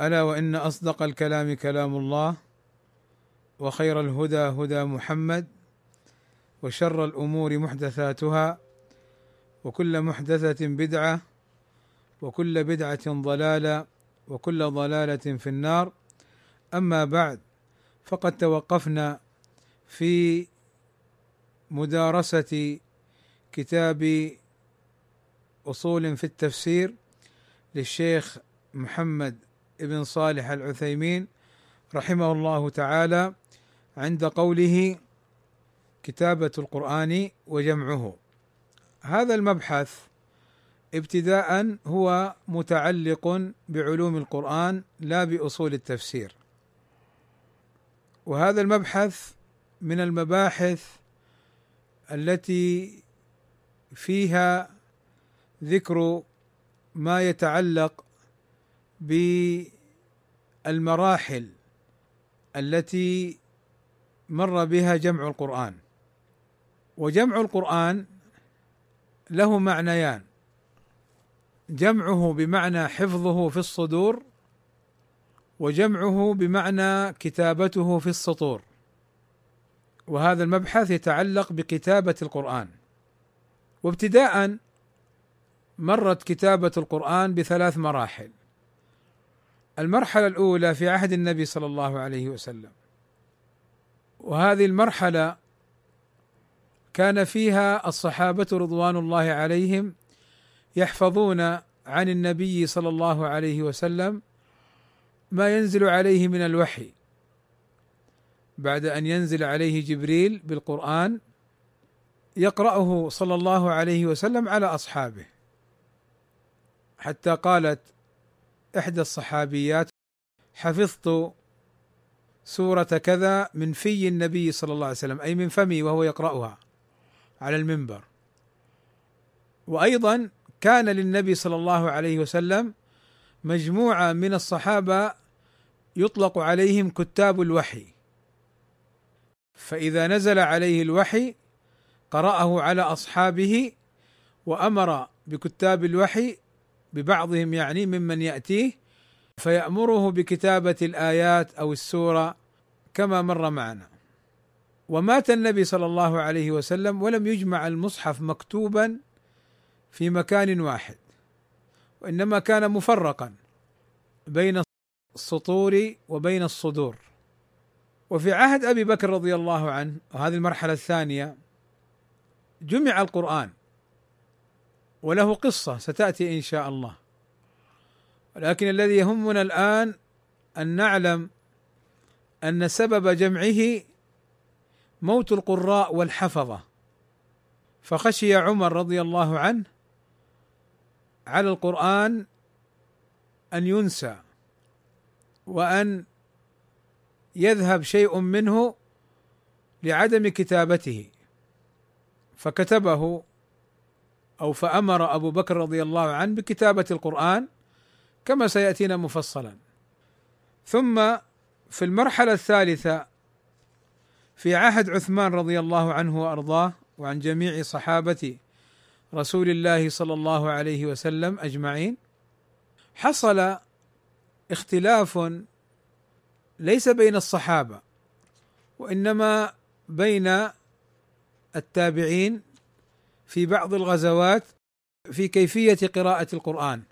ألا وإن أصدق الكلام كلام الله وخير الهدى هدى محمد وشر الأمور محدثاتها وكل محدثة بدعة وكل بدعة ضلالة وكل ضلالة في النار. أما بعد فقد توقفنا في مدارسة كتاب أصول في التفسير للشيخ محمد ابن صالح العثيمين رحمه الله تعالى عند قوله كتابة القرآن وجمعه. هذا المبحث ابتداء هو متعلق بعلوم القرآن لا بأصول التفسير. وهذا المبحث من المباحث التي فيها ذكر ما يتعلق بالمراحل التي مر بها جمع القرآن. وجمع القرآن له معنيان. جمعه بمعنى حفظه في الصدور وجمعه بمعنى كتابته في السطور. وهذا المبحث يتعلق بكتابة القرآن. وابتداء مرت كتابة القرآن بثلاث مراحل. المرحلة الأولى في عهد النبي صلى الله عليه وسلم. وهذه المرحلة كان فيها الصحابة رضوان الله عليهم يحفظون عن النبي صلى الله عليه وسلم ما ينزل عليه من الوحي. بعد أن ينزل عليه جبريل بالقرآن يقرأه صلى الله عليه وسلم على أصحابه. حتى قالت إحدى الصحابيات حفظت سورة كذا من في النبي صلى الله عليه وسلم أي من فمي وهو يقرأها على المنبر. وأيضا كان للنبي صلى الله عليه وسلم مجموعة من الصحابة يطلق عليهم كتاب الوحي. فإذا نزل عليه الوحي قرأه على أصحابه وأمر بكتاب الوحي ببعضهم يعني ممن يأتيه فيأمره بكتابة الآيات أو السورة كما مر معنا. ومات النبي صلى الله عليه وسلم ولم يجمع المصحف مكتوبا في مكان واحد وإنما كان مفرقا بين السطور وبين الصدور. وفي عهد أبي بكر رضي الله عنه وهذه المرحلة الثانية جمع القرآن. وله قصة ستأتي إن شاء الله. ولكن الذي يهمنا الآن أن نعلم أن سبب جمعه موت القراء والحفظة. فخشي عمر رضي الله عنه على القرآن أن ينسى وأن يذهب شيء منه لعدم كتابته. فكتبه أو فأمر أبو بكر رضي الله عنه بكتابة القرآن كما سيأتينا مفصلا. ثم في المرحلة الثالثة في عهد عثمان رضي الله عنه وأرضاه وعن جميع صحابة رسول الله صلى الله عليه وسلم أجمعين حصل اختلاف ليس بين الصحابة وإنما بين التابعين في بعض الغزوات في كيفية قراءة القرآن.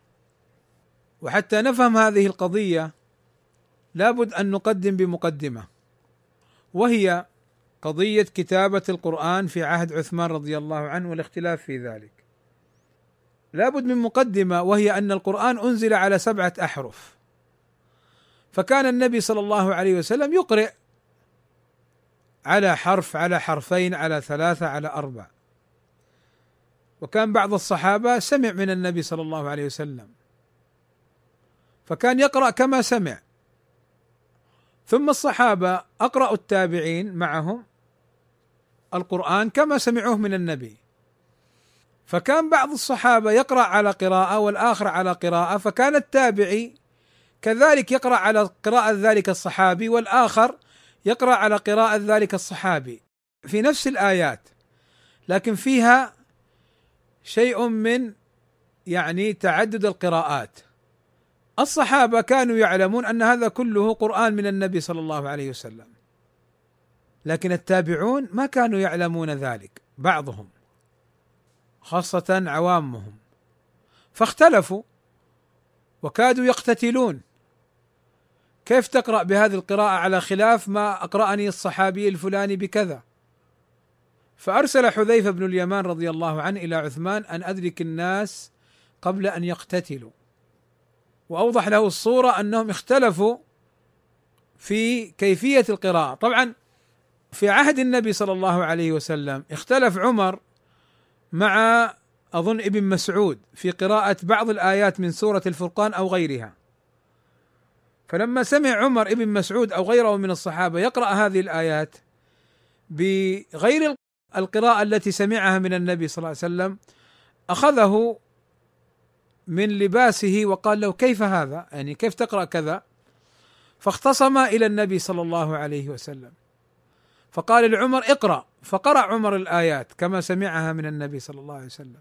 وحتى نفهم هذه القضية لابد أن نقدم بمقدمة. وهي قضية كتابة القرآن في عهد عثمان رضي الله عنه والاختلاف في ذلك. لابد من مقدمة وهي أن القرآن أنزل على سبعة أحرف. فكان النبي صلى الله عليه وسلم يقرئ على حرف على حرفين على ثلاثة على أربع وكان بعض الصحابة سمع من النبي صلى الله عليه وسلم. فكان يقرأ كما سمع. ثم الصحابة اقرأوا التابعين معهم القرآن كما سمعوه من النبي. فكان بعض الصحابة يقرأ على قراءة والآخر على قراءة فكان التابعي كذلك يقرأ على قراءة ذلك الصحابي والآخر يقرأ على قراءة ذلك الصحابي. في نفس الآيات لكن فيها شيء من يعني تعدد القراءات. الصحابة كانوا يعلمون أن هذا كله قرآن من النبي صلى الله عليه وسلم. لكن التابعون ما كانوا يعلمون ذلك بعضهم خاصة عوامهم. فاختلفوا وكادوا يقتتلون. كيف تقرأ بهذه القراءة على خلاف ما أقرأني الصحابي الفلاني بكذا؟ فأرسل حذيفة بن اليمان رضي الله عنه إلى عثمان أن أدرك الناس قبل أن يقتتلوا وأوضح له الصورة أنهم اختلفوا في كيفية القراءة طبعا في عهد النبي صلى الله عليه وسلم اختلف عمر مع أظن ابن مسعود في قراءة بعض الآيات من سورة الفرقان أو غيرها. فلما سمع عمر ابن مسعود أو غيره من الصحابة يقرأ هذه الآيات بغير القراءة التي سمعها من النبي صلى الله عليه وسلم أخذه من لباسه وقال له كيف هذا؟ يعني كيف تقرأ كذا؟ فاختصم إلى النبي صلى الله عليه وسلم. فقال لعمر اقرأ فقرأ عمر الآيات كما سمعها من النبي صلى الله عليه وسلم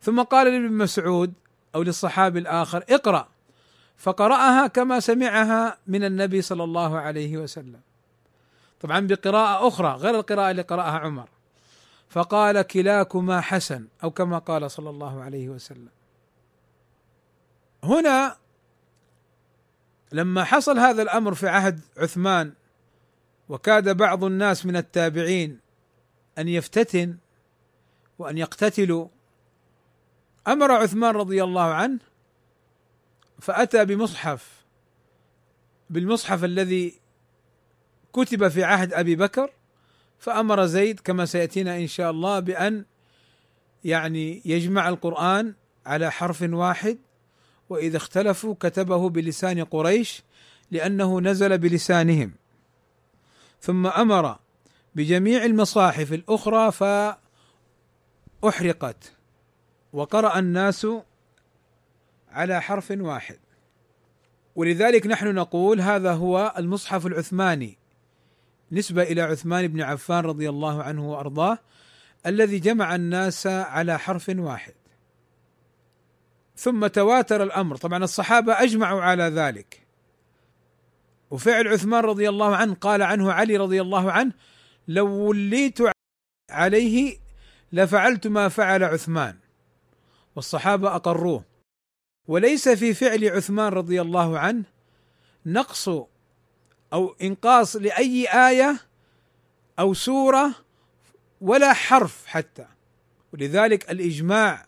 ثم قال لابن مسعود أو للصحابي الآخر اقرأ فقرأها كما سمعها من النبي صلى الله عليه وسلم طبعا بقراءة أخرى غير القراءة اللي قرأها عمر. فقال كلاكما حسن أو كما قال صلى الله عليه وسلم. هنا لما حصل هذا الأمر في عهد عثمان وكاد بعض الناس من التابعين أن يفتتن وأن يقتتلوا أمر عثمان رضي الله عنه فأتى بمصحف بالمصحف الذي كتب في عهد أبي بكر فأمر زيد كما سيأتينا إن شاء الله بأن يعني يجمع القرآن على حرف واحد وإذا اختلفوا كتبه بلسان قريش لأنه نزل بلسانهم. ثم أمر بجميع المصاحف الأخرى فأحرقت وقرأ الناس على حرف واحد. ولذلك نحن نقول هذا هو المصحف العثماني. نسبة إلى عثمان بن عفان رضي الله عنه وأرضاه الذي جمع الناس على حرف واحد. ثم تواتر الأمر. طبعا الصحابة أجمعوا على ذلك. وفعل عثمان رضي الله عنه قال عنه علي رضي الله عنه لو وليت عليه لفعلت ما فعل عثمان. والصحابة أقروه. وليس في فعل عثمان رضي الله عنه نقص أو إنقاص لأي آية أو سورة ولا حرف حتى. ولذلك الإجماع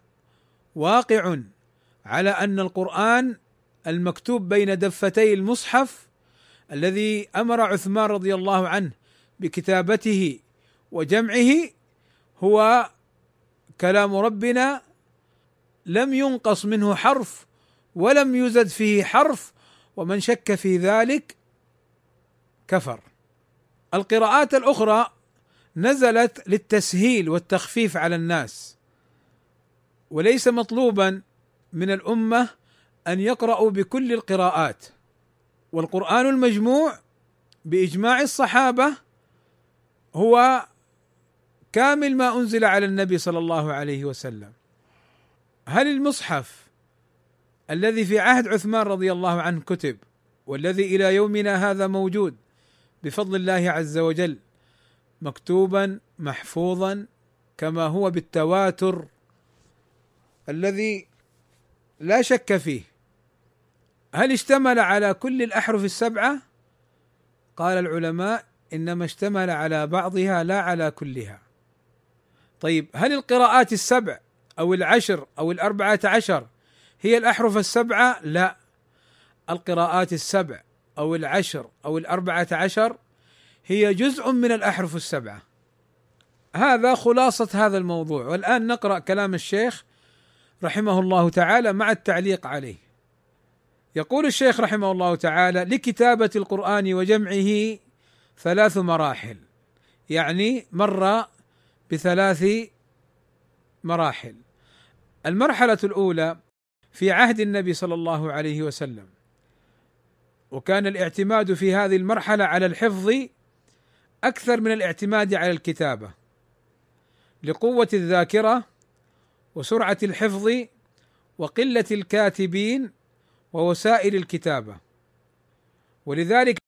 واقع على أن القرآن المكتوب بين دفتي المصحف الذي أمر عثمان رضي الله عنه بكتابته وجمعه هو كلام ربنا لم ينقص منه حرف ولم يزد فيه حرف ومن شك في ذلك كفر. القراءات الأخرى نزلت للتسهيل والتخفيف على الناس وليس مطلوبا من الأمة أن يقرأوا بكل القراءات. والقرآن المجموع بإجماع الصحابة هو كامل ما أنزل على النبي صلى الله عليه وسلم. هل المصحف الذي في عهد عثمان رضي الله عنه كتب والذي إلى يومنا هذا موجود بفضل الله عز وجل مكتوبا محفوظا كما هو بالتواتر الذي لا شك فيه هل اشتمل على كل الأحرف السبعة؟ قال العلماء إنما اشتمل على بعضها لا على كلها. طيب هل القراءات السبع أو العشر أو الأربعة عشر هي الأحرف السبعة؟ لا. القراءات السبع أو العشر أو الأربعة عشر هي جزء من الأحرف السبعة. هذا خلاصة هذا الموضوع والآن نقرأ كلام الشيخ رحمه الله تعالى مع التعليق عليه. يقول الشيخ رحمه الله تعالى لكتابة القرآن وجمعه ثلاث مراحل يعني مر بثلاث مراحل المرحلة الأولى في عهد النبي صلى الله عليه وسلم وكان الاعتماد في هذه المرحلة على الحفظ أكثر من الاعتماد على الكتابة لقوة الذاكرة وسرعة الحفظ وقلة الكاتبين ووسائل الكتابة. ولذلك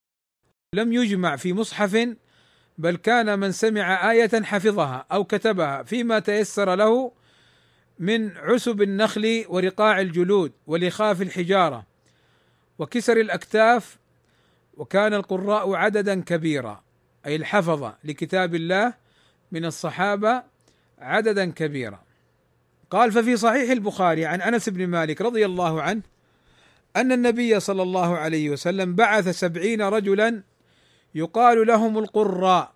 لم يجمع في مصحف بل كان من سمع آية حفظها أو كتبها فيما تيسر له من عسب النخل ورقاع الجلود ولخاف الحجارة. وكسر الأكتاف وكان القراء عددا كبيرا أي الحفظه لكتاب الله من الصحابة عددا كبيرا. قال ففي صحيح البخاري عن أنس بن مالك رضي الله عنه أن النبي صلى الله عليه وسلم بعث سبعين رجلا يقال لهم القراء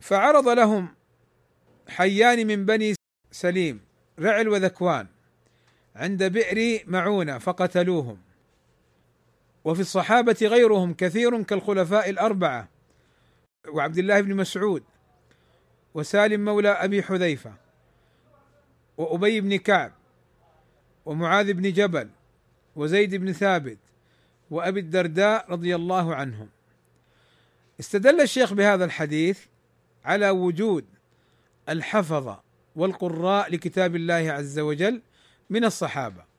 فعرض لهم حيان من بني سليم رعل وذكوان عند بئر معونة فقتلوهم. وفي الصحابة غيرهم كثير كالخلفاء الأربعة وعبد الله بن مسعود وسالم مولى أبي حذيفة وأبي بن كعب ومعاذ بن جبل وزيد بن ثابت وأبي الدرداء رضي الله عنهم. استدل الشيخ بهذا الحديث على وجود الحفظة والقراء لكتاب الله عز وجل من الصحابة.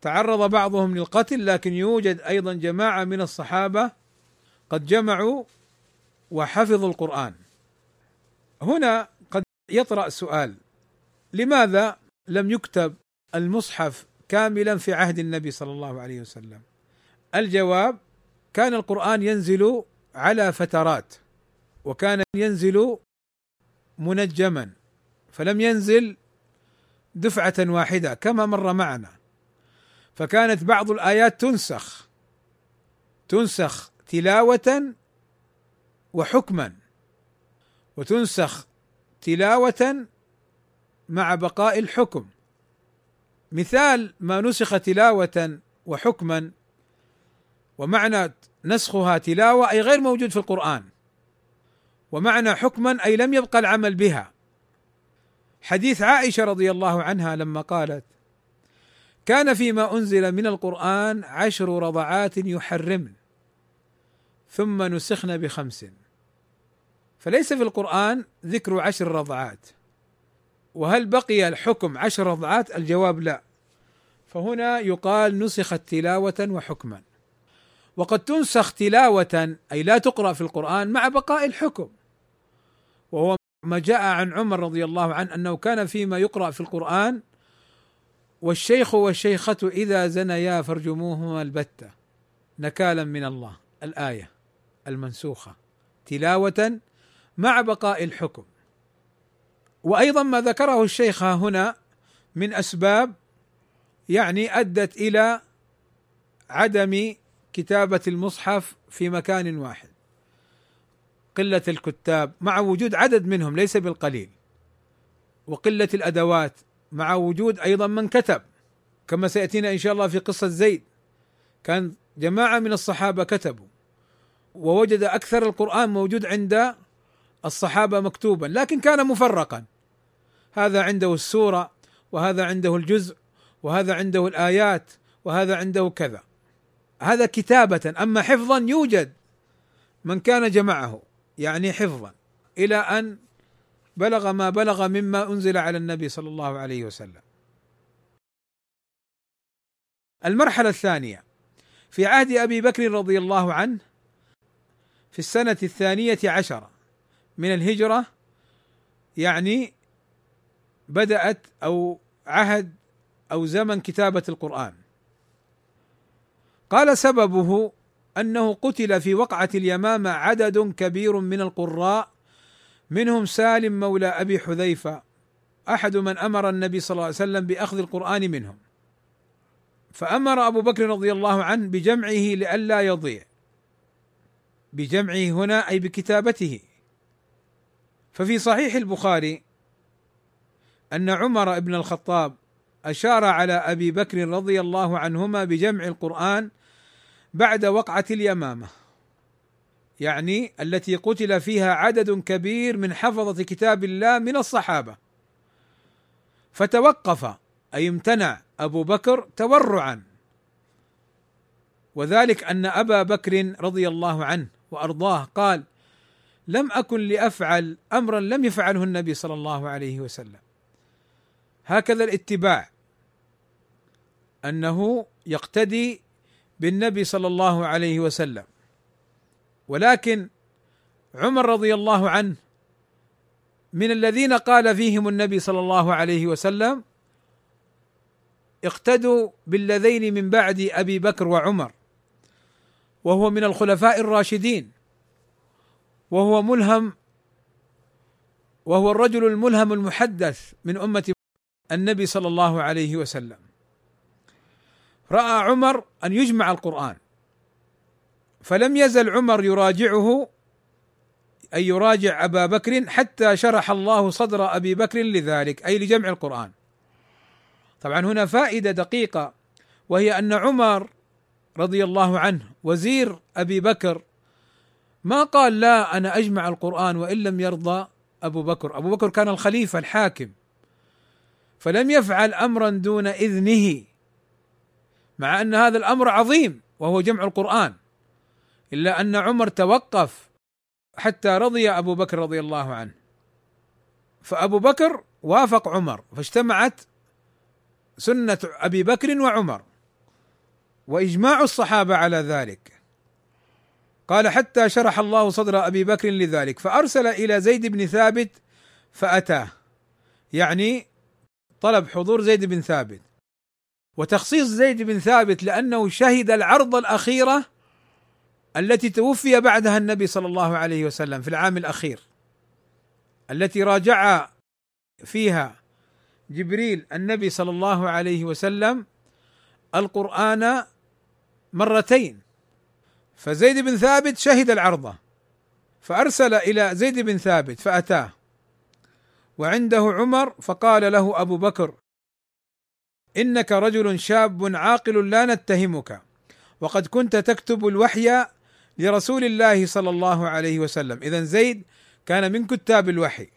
تعرض بعضهم للقتل لكن يوجد أيضا جماعة من الصحابة قد جمعوا وحفظوا القرآن. هنا قد يطرأ سؤال لماذا لم يكتب المصحف كاملا في عهد النبي صلى الله عليه وسلم؟ الجواب كان القرآن ينزل على فترات وكان ينزل منجما فلم ينزل دفعة واحدة كما مر معنا. فكانت بعض الآيات تنسخ تنسخ تلاوة وحكما وتنسخ تلاوة مع بقاء الحكم. مثال ما نسخ تلاوة وحكما ومعنى نسخها تلاوة أي غير موجود في القرآن ومعنى حكما أي لم يبقى العمل بها. حديث عائشة رضي الله عنها لما قالت كان فيما أنزل من القرآن عشر رضعات يحرمن ثم نسخن بخمس. فليس في القرآن ذكر عشر رضعات. وهل بقي الحكم عشر رضعات؟ الجواب لا. فهنا يقال نسخت تلاوة وحكما. وقد تنسخ تلاوة أي لا تقرأ في القرآن مع بقاء الحكم. وهو ما جاء عن عمر رضي الله عنه أنه كان فيما يقرأ في القرآن والشيخ والشيخة إذا زنيا فارجموهما البتة نكالا من الله الآية المنسوخة. تلاوة مع بقاء الحكم. وأيضا ما ذكره الشيخ هنا من أسباب يعني أدت إلى عدم كتابة المصحف في مكان واحد. قلة الكتاب مع وجود عدد منهم ليس بالقليل. وقلة الأدوات مع وجود أيضا من كتب كما سيأتينا إن شاء الله في قصة زيد. كان جماعة من الصحابة كتبوا ووجد أكثر القرآن موجود عند الصحابة مكتوبا لكن كان مفرقا. هذا عنده السورة وهذا عنده الجزء وهذا عنده الآيات وهذا عنده كذا. هذا كتابة أما حفظا يوجد من كان جمعه يعني حفظا إلى أن بلغ ما بلغ مما أنزل على النبي صلى الله عليه وسلم. المرحلة الثانية في عهد أبي بكر رضي الله عنه في السنة الثانية عشره من الهجرة يعني بدأت أو عهد أو زمن كتابة القرآن. قال سببه أنه قتل في وقعة اليمامة عدد كبير من القراء منهم سالم مولى أبي حذيفة أحد من أمر النبي صلى الله عليه وسلم بأخذ القرآن منهم. فأمر أبو بكر رضي الله عنه بجمعه لئلا يضيع. بجمعه هنا أي بكتابته. ففي صحيح البخاري أن عمر بن الخطاب أشار على أبي بكر رضي الله عنهما بجمع القرآن بعد وقعة اليمامة. يعني التي قتل فيها عدد كبير من حفظة كتاب الله من الصحابة. فتوقف أي امتنع أبو بكر تورعا. وذلك أن أبا بكر رضي الله عنه وأرضاه قال لم أكن لأفعل امرا لم يفعله النبي صلى الله عليه وسلم. هكذا الاتباع. أنه يقتدي بالنبي صلى الله عليه وسلم. ولكن عمر رضي الله عنه من الذين قال فيهم النبي صلى الله عليه وسلم اقتدوا بالذين من بعد أبي بكر وعمر وهو من الخلفاء الراشدين وهو ملهم وهو الرجل الملهم المحدث من أمة النبي صلى الله عليه وسلم. رأى عمر أن يجمع القرآن. فلم يزل عمر يراجعه أي يراجع أبا بكر حتى شرح الله صدر أبي بكر لذلك أي لجمع القرآن. طبعا هنا فائدة دقيقة وهي أن عمر رضي الله عنه وزير أبي بكر ما قال لا أنا أجمع القرآن وإن لم يرضى أبو بكر، أبو بكر كان الخليفة الحاكم فلم يفعل امرا دون إذنه مع أن هذا الأمر عظيم وهو جمع القرآن. إلا أن عمر توقف حتى رضي أبو بكر رضي الله عنه. فأبو بكر وافق عمر فاجتمعت سنة أبي بكر وعمر وإجماع الصحابة على ذلك. قال حتى شرح الله صدر أبي بكر لذلك فأرسل إلى زيد بن ثابت فأتاه. يعني طلب حضور زيد بن ثابت. وتخصيص زيد بن ثابت لأنه شهد العرض الأخيرة التي توفي بعدها النبي صلى الله عليه وسلم في العام الأخير التي راجع فيها جبريل النبي صلى الله عليه وسلم القرآن مرتين. فزيد بن ثابت شهد العرضه فأرسل إلى زيد بن ثابت فأتاه وعنده عمر فقال له أبو بكر إنك رجل شاب عاقل لا نتهمك وقد كنت تكتب الوحي لرسول الله صلى الله عليه وسلم. اذا زيد كان من كتاب الوحي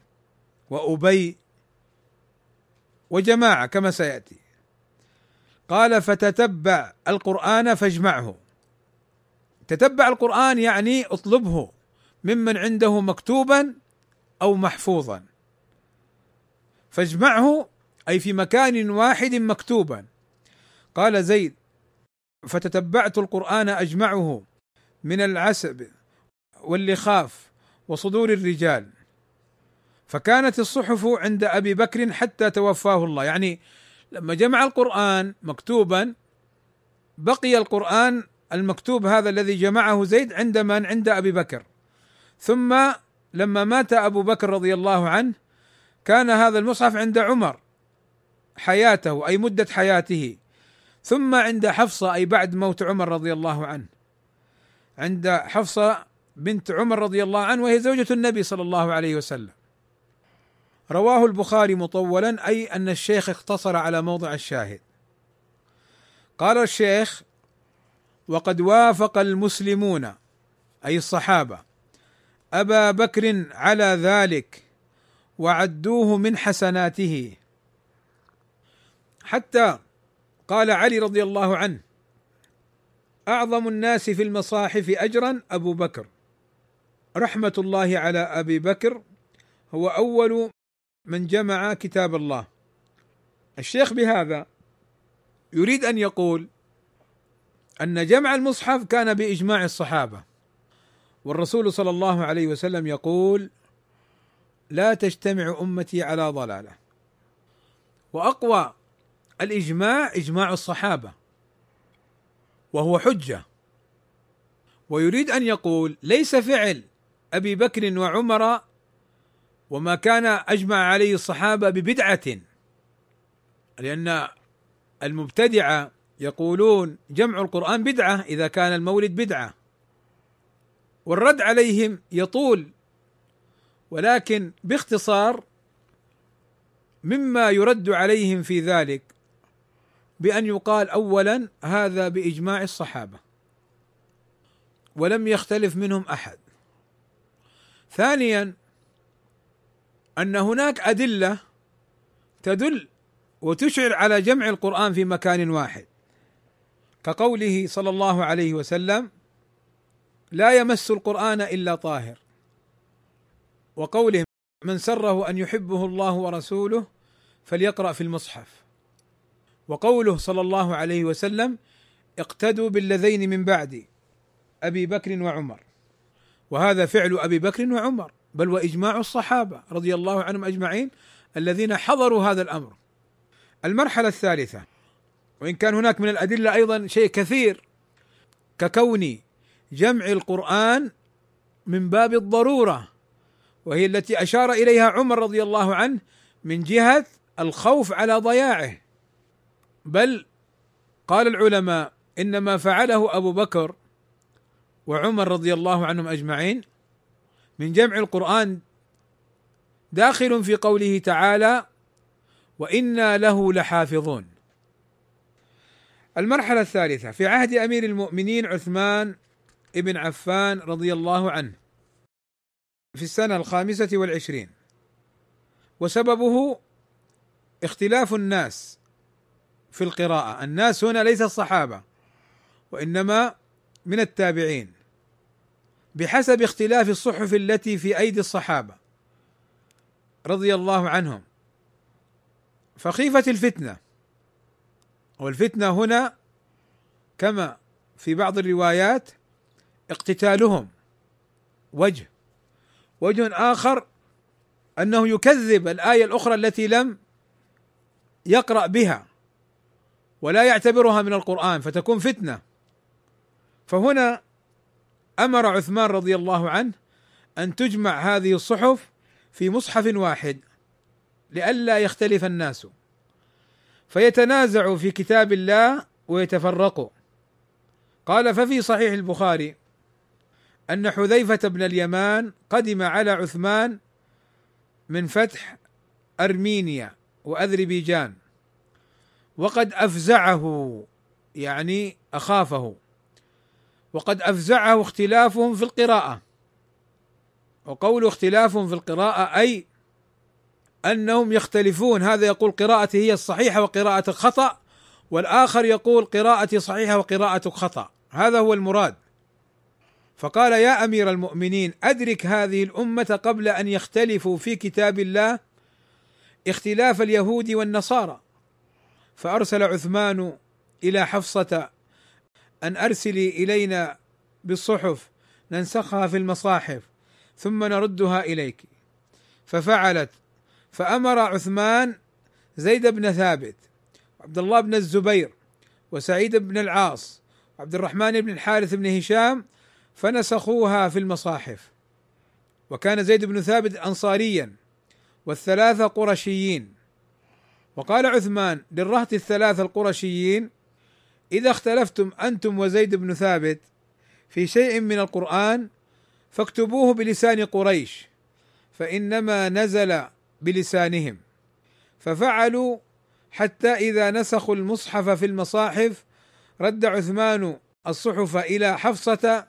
وأبي وجماعة كما سيأتي. قال فتتبع القرآن فاجمعه. تتبع القرآن يعني اطلبه ممن عنده مكتوبا أو محفوظا. فاجمعه أي في مكان واحد مكتوبا. قال زيد فتتبعت القرآن أجمعه. من العسب واللخاف وصدور الرجال. فكانت الصحف عند أبي بكر حتى توفاه الله. يعني لما جمع القرآن مكتوبا بقي القرآن المكتوب هذا الذي جمعه زيد عند من؟ عند أبي بكر. ثم لما مات أبو بكر رضي الله عنه كان هذا المصحف عند عمر حياته أي مدة حياته. ثم عند حفصة أي بعد موت عمر رضي الله عنه. عند حفصة بنت عمر رضي الله عنه وهي زوجة النبي صلى الله عليه وسلم. رواه البخاري مطولا أي أن الشيخ اقتصر على موضع الشاهد. قال الشيخ: وقد وافق المسلمون أي الصحابة أبا بكر على ذلك وعدوه من حسناته حتى قال علي رضي الله عنه أعظم الناس في المصاحف اجرا أبو بكر. رحمة الله على أبي بكر هو أول من جمع كتاب الله. الشيخ بهذا يريد أن يقول أن جمع المصحف كان بإجماع الصحابة والرسول صلى الله عليه وسلم يقول لا تجتمع أمتي على ضلالة. وأقوى الإجماع إجماع الصحابة. وهو حجة. ويريد أن يقول ليس فعل أبي بكر وعمر وما كان أجمع عليه الصحابة ببدعة لأن المبتدعة يقولون جمع القرآن بدعة إذا كان المولد بدعة. والرد عليهم يطول ولكن باختصار مما يرد عليهم في ذلك بأن يقال اولا هذا بإجماع الصحابة ولم يختلف منهم أحد. ثانيا أن هناك أدلة تدل وتشعر على جمع القرآن في مكان واحد كقوله صلى الله عليه وسلم لا يمس القرآن إلا طاهر. وقوله من سره أن يحبه الله ورسوله فليقرأ في المصحف. وقوله صلى الله عليه وسلم اقتدوا بالذين من بعدي أبي بكر وعمر وهذا فعل أبي بكر وعمر بل وإجماع الصحابة رضي الله عنهم أجمعين الذين حضروا هذا الأمر. المرحلة الثالثة وإن كان هناك من الأدلة أيضا شيء كثير ككون جمع القرآن من باب الضرورة وهي التي أشار إليها عمر رضي الله عنه من جهة الخوف على ضياعه بل قال العلماء إنما فعله أبو بكر وعمر رضي الله عنهم أجمعين من جمع القرآن داخل في قوله تعالى وإنا له لحافظون. المرحلة الثالثة في عهد أمير المؤمنين عثمان ابن عفان رضي الله عنه في السنة الخامسة والعشرين وسببه اختلاف الناس في القراءة. الناس هنا ليس الصحابة وإنما من التابعين بحسب اختلاف الصحف التي في أيدي الصحابة رضي الله عنهم. فخيفة الفتنة والفتنة هنا كما في بعض الروايات اقتتالهم وجه وجه آخر أنه يكذب الآية الأخرى التي لم يقرأ بها. ولا يعتبرها من القرآن فتكون فتنة. فهنا أمر عثمان رضي الله عنه أن تجمع هذه الصحف في مصحف واحد لئلا يختلف الناس. فيتنازعوا في كتاب الله ويتفرقوا. قال ففي صحيح البخاري أن حذيفة بن اليمان قدم على عثمان من فتح أرمينيا وأذربيجان. وقد أفزعه يعني أخافه. وقد أفزعه اختلافهم في القراءة. وقول اختلافهم في القراءة أي أنهم يختلفون. هذا يقول قراءتي هي الصحيحة وقراءتك خطا والآخر يقول قراءتي صحيحة وقراءتك خطا هذا هو المراد. فقال يا أمير المؤمنين أدرك هذه الأمة قبل أن يختلفوا في كتاب الله اختلاف اليهود والنصارى. فأرسل عثمان إلى حفصة أن أرسلي إلينا بالصحف ننسخها في المصاحف ثم نردها إليك. ففعلت. فأمر عثمان زيد بن ثابت عبد الله بن الزبير وسعيد بن العاص عبد الرحمن بن الحارث بن هشام فنسخوها في المصاحف. وكان زيد بن ثابت انصاريا والثلاثة قرشيين. وقال عثمان للرهط الثلاثه القرشيين إذا اختلفتم أنتم وزيد بن ثابت في شيء من القرآن فاكتبوه بلسان قريش فإنما نزل بلسانهم. ففعلوا حتى إذا نسخوا المصحف في المصاحف رد عثمان الصحف إلى حفصة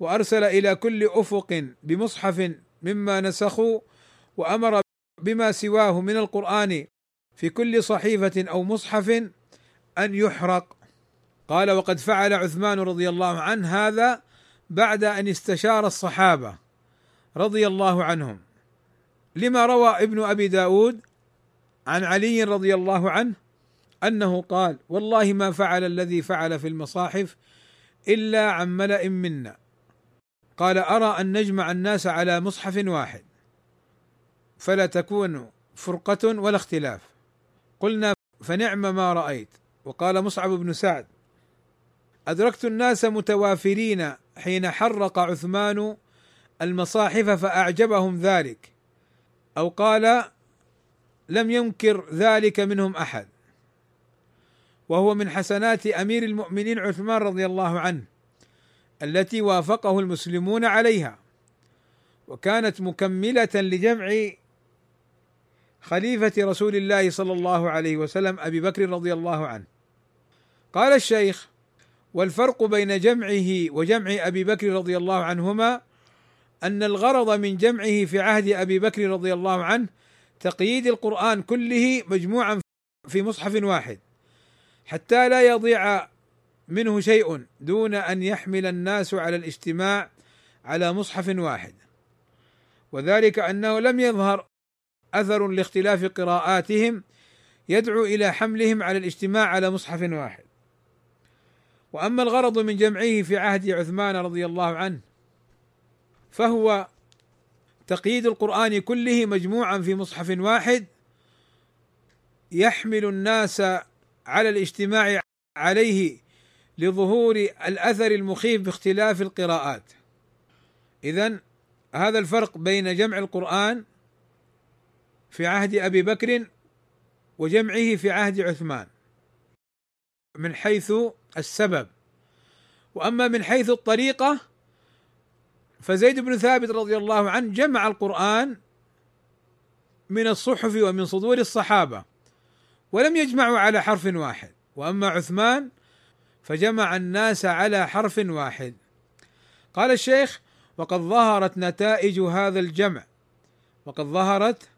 وأرسل إلى كل أفق بمصحف مما نسخوا وأمر بما سواه من القرآن في كل صحيفة أو مصحف أن يحرق. قال وقد فعل عثمان رضي الله عنه هذا بعد أن استشار الصحابة رضي الله عنهم. لما روى ابن أبي داود عن علي رضي الله عنه أنه قال والله ما فعل الذي فعل في المصاحف إلا عن ملأ منا. قال أرى أن نجمع الناس على مصحف واحد فلا تكون فرقة ولا اختلاف. قلنا فنعم ما رأيت. وقال مصعب بن سعد أدركت الناس متوافرين حين حرق عثمان المصاحف فأعجبهم ذلك. أو قال لم ينكر ذلك منهم أحد. وهو من حسنات أمير المؤمنين عثمان رضي الله عنه التي وافقه المسلمون عليها. وكانت مكملة لجمع خليفة رسول الله صلى الله عليه وسلم أبي بكر رضي الله عنه. قال الشيخ والفرق بين جمعه وجمع أبي بكر رضي الله عنهما أن الغرض من جمعه في عهد أبي بكر رضي الله عنه تقييد القرآن كله مجموعا في مصحف واحد حتى لا يضيع منه شيء دون أن يحمل الناس على الاجتماع على مصحف واحد. وذلك أنه لم يظهر أثر لاختلاف قراءاتهم يدعو إلى حملهم على الاجتماع على مصحف واحد. وأما الغرض من جمعه في عهد عثمان رضي الله عنه فهو تقييد القرآن كله مجموعا في مصحف واحد يحمل الناس على الاجتماع عليه لظهور الأثر المخيف باختلاف القراءات. اذا هذا الفرق بين جمع القرآن في عهد أبي بكر وجمعه في عهد عثمان من حيث السبب. وأما من حيث الطريقة فزيد بن ثابت رضي الله عنه جمع القرآن من الصحف ومن صدور الصحابة ولم يجمعوا على حرف واحد. وأما عثمان فجمع الناس على حرف واحد. قال الشيخ وقد ظهرت نتائج هذا الجمع وقد ظهرت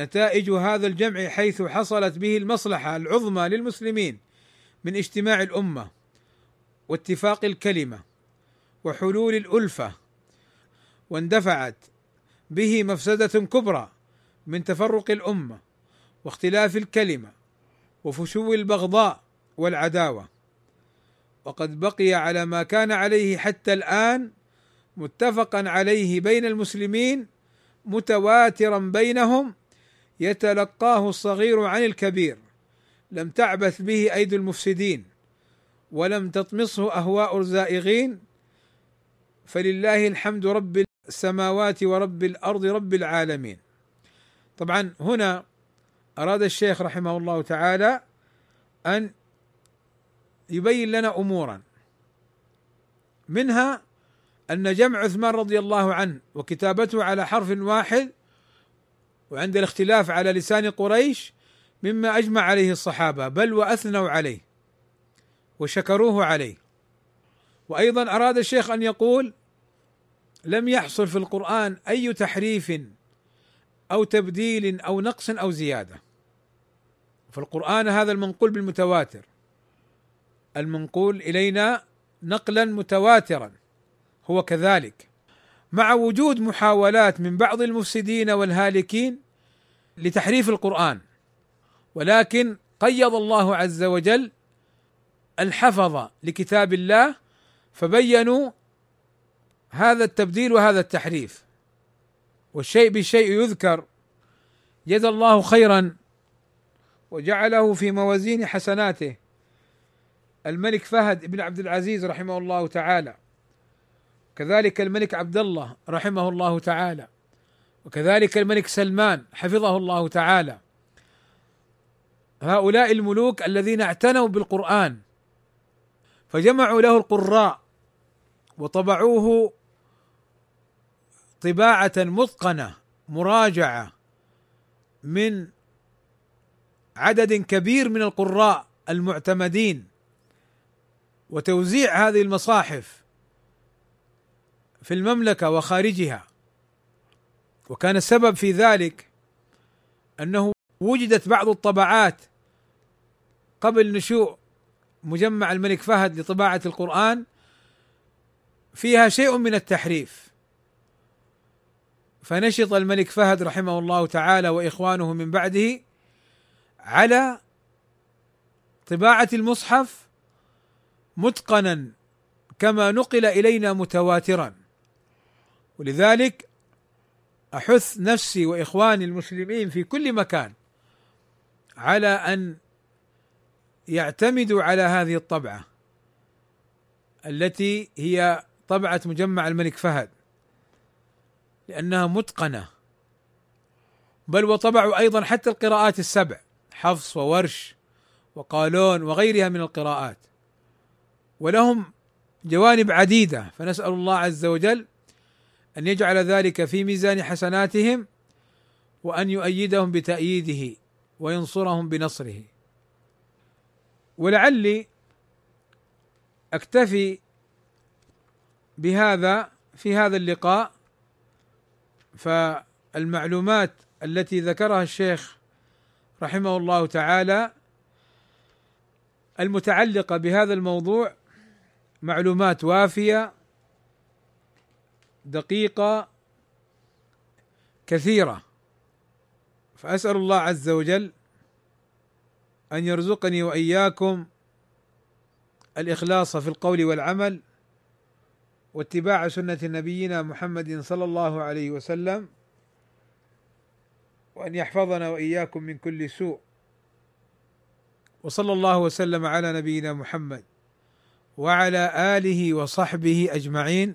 نتائج هذا الجمع حيث حصلت به المصلحة العظمى للمسلمين من اجتماع الأمة واتفاق الكلمة وحلول الألفة واندفعت به مفسدة كبرى من تفرق الأمة واختلاف الكلمة وفشو البغضاء والعداوة. وقد بقي على ما كان عليه حتى الآن متفقا عليه بين المسلمين متواترا بينهم يتلقاه الصغير عن الكبير لم تعبث به أيدي المفسدين ولم تطمسه أهواء الزائغين. فلله الحمد رب السماوات ورب الأرض رب العالمين. طبعا هنا أراد الشيخ رحمه الله تعالى أن يبين لنا امورا. منها أن جمع عثمان رضي الله عنه وكتابته على حرف واحد وعند الاختلاف على لسان قريش مما أجمع عليه الصحابة بل وأثنوا عليه وشكروه عليه. وأيضا أراد الشيخ أن يقول لم يحصل في القرآن أي تحريف أو تبديل أو نقص أو زيادة. في القرآن هذا المنقول بالمتواتر. المنقول إلينا نقلا متواترا هو كذلك. مع وجود محاولات من بعض المفسدين والهالكين لتحريف القرآن. ولكن قيض الله عز وجل الحفظ لكتاب الله فبينوا هذا التبديل وهذا التحريف. والشيء بالشيء يذكر. جزى الله خيرا وجعله في موازين حسناته. الملك فهد بن عبد العزيز رحمه الله تعالى. كذلك الملك عبد الله رحمه الله تعالى وكذلك الملك سلمان حفظه الله تعالى. هؤلاء الملوك الذين اعتنوا بالقرآن فجمعوا له القراء وطبعوه طباعة متقنة مراجعة من عدد كبير من القراء المعتمدين وتوزيع هذه المصاحف في المملكة وخارجها. وكان السبب في ذلك أنه وجدت بعض الطبعات قبل نشوء مجمع الملك فهد لطباعة القرآن فيها شيء من التحريف. فنشط الملك فهد رحمه الله تعالى وإخوانه من بعده على طباعة المصحف متقنا كما نقل إلينا متواترا. ولذلك أحث نفسي وإخواني المسلمين في كل مكان على أن يعتمدوا على هذه الطبعة التي هي طبعة مجمع الملك فهد لأنها متقنة. بل وطبعوا أيضا حتى القراءات السبع حفص وورش وقالون وغيرها من القراءات. ولهم جوانب عديدة فنسأل الله عز وجل أن يجعل ذلك في ميزان حسناتهم وأن يؤيدهم بتأييده وينصرهم بنصره. ولعلي أكتفي بهذا في هذا اللقاء فالمعلومات التي ذكرها الشيخ رحمه الله تعالى المتعلقة بهذا الموضوع معلومات وافية دقيقة كثيرة. فأسأل الله عز وجل أن يرزقني وإياكم الإخلاص في القول والعمل واتباع سنة نبينا محمد صلى الله عليه وسلم وأن يحفظنا وإياكم من كل سوء. وصلى الله وسلم على نبينا محمد وعلى آله وصحبه أجمعين.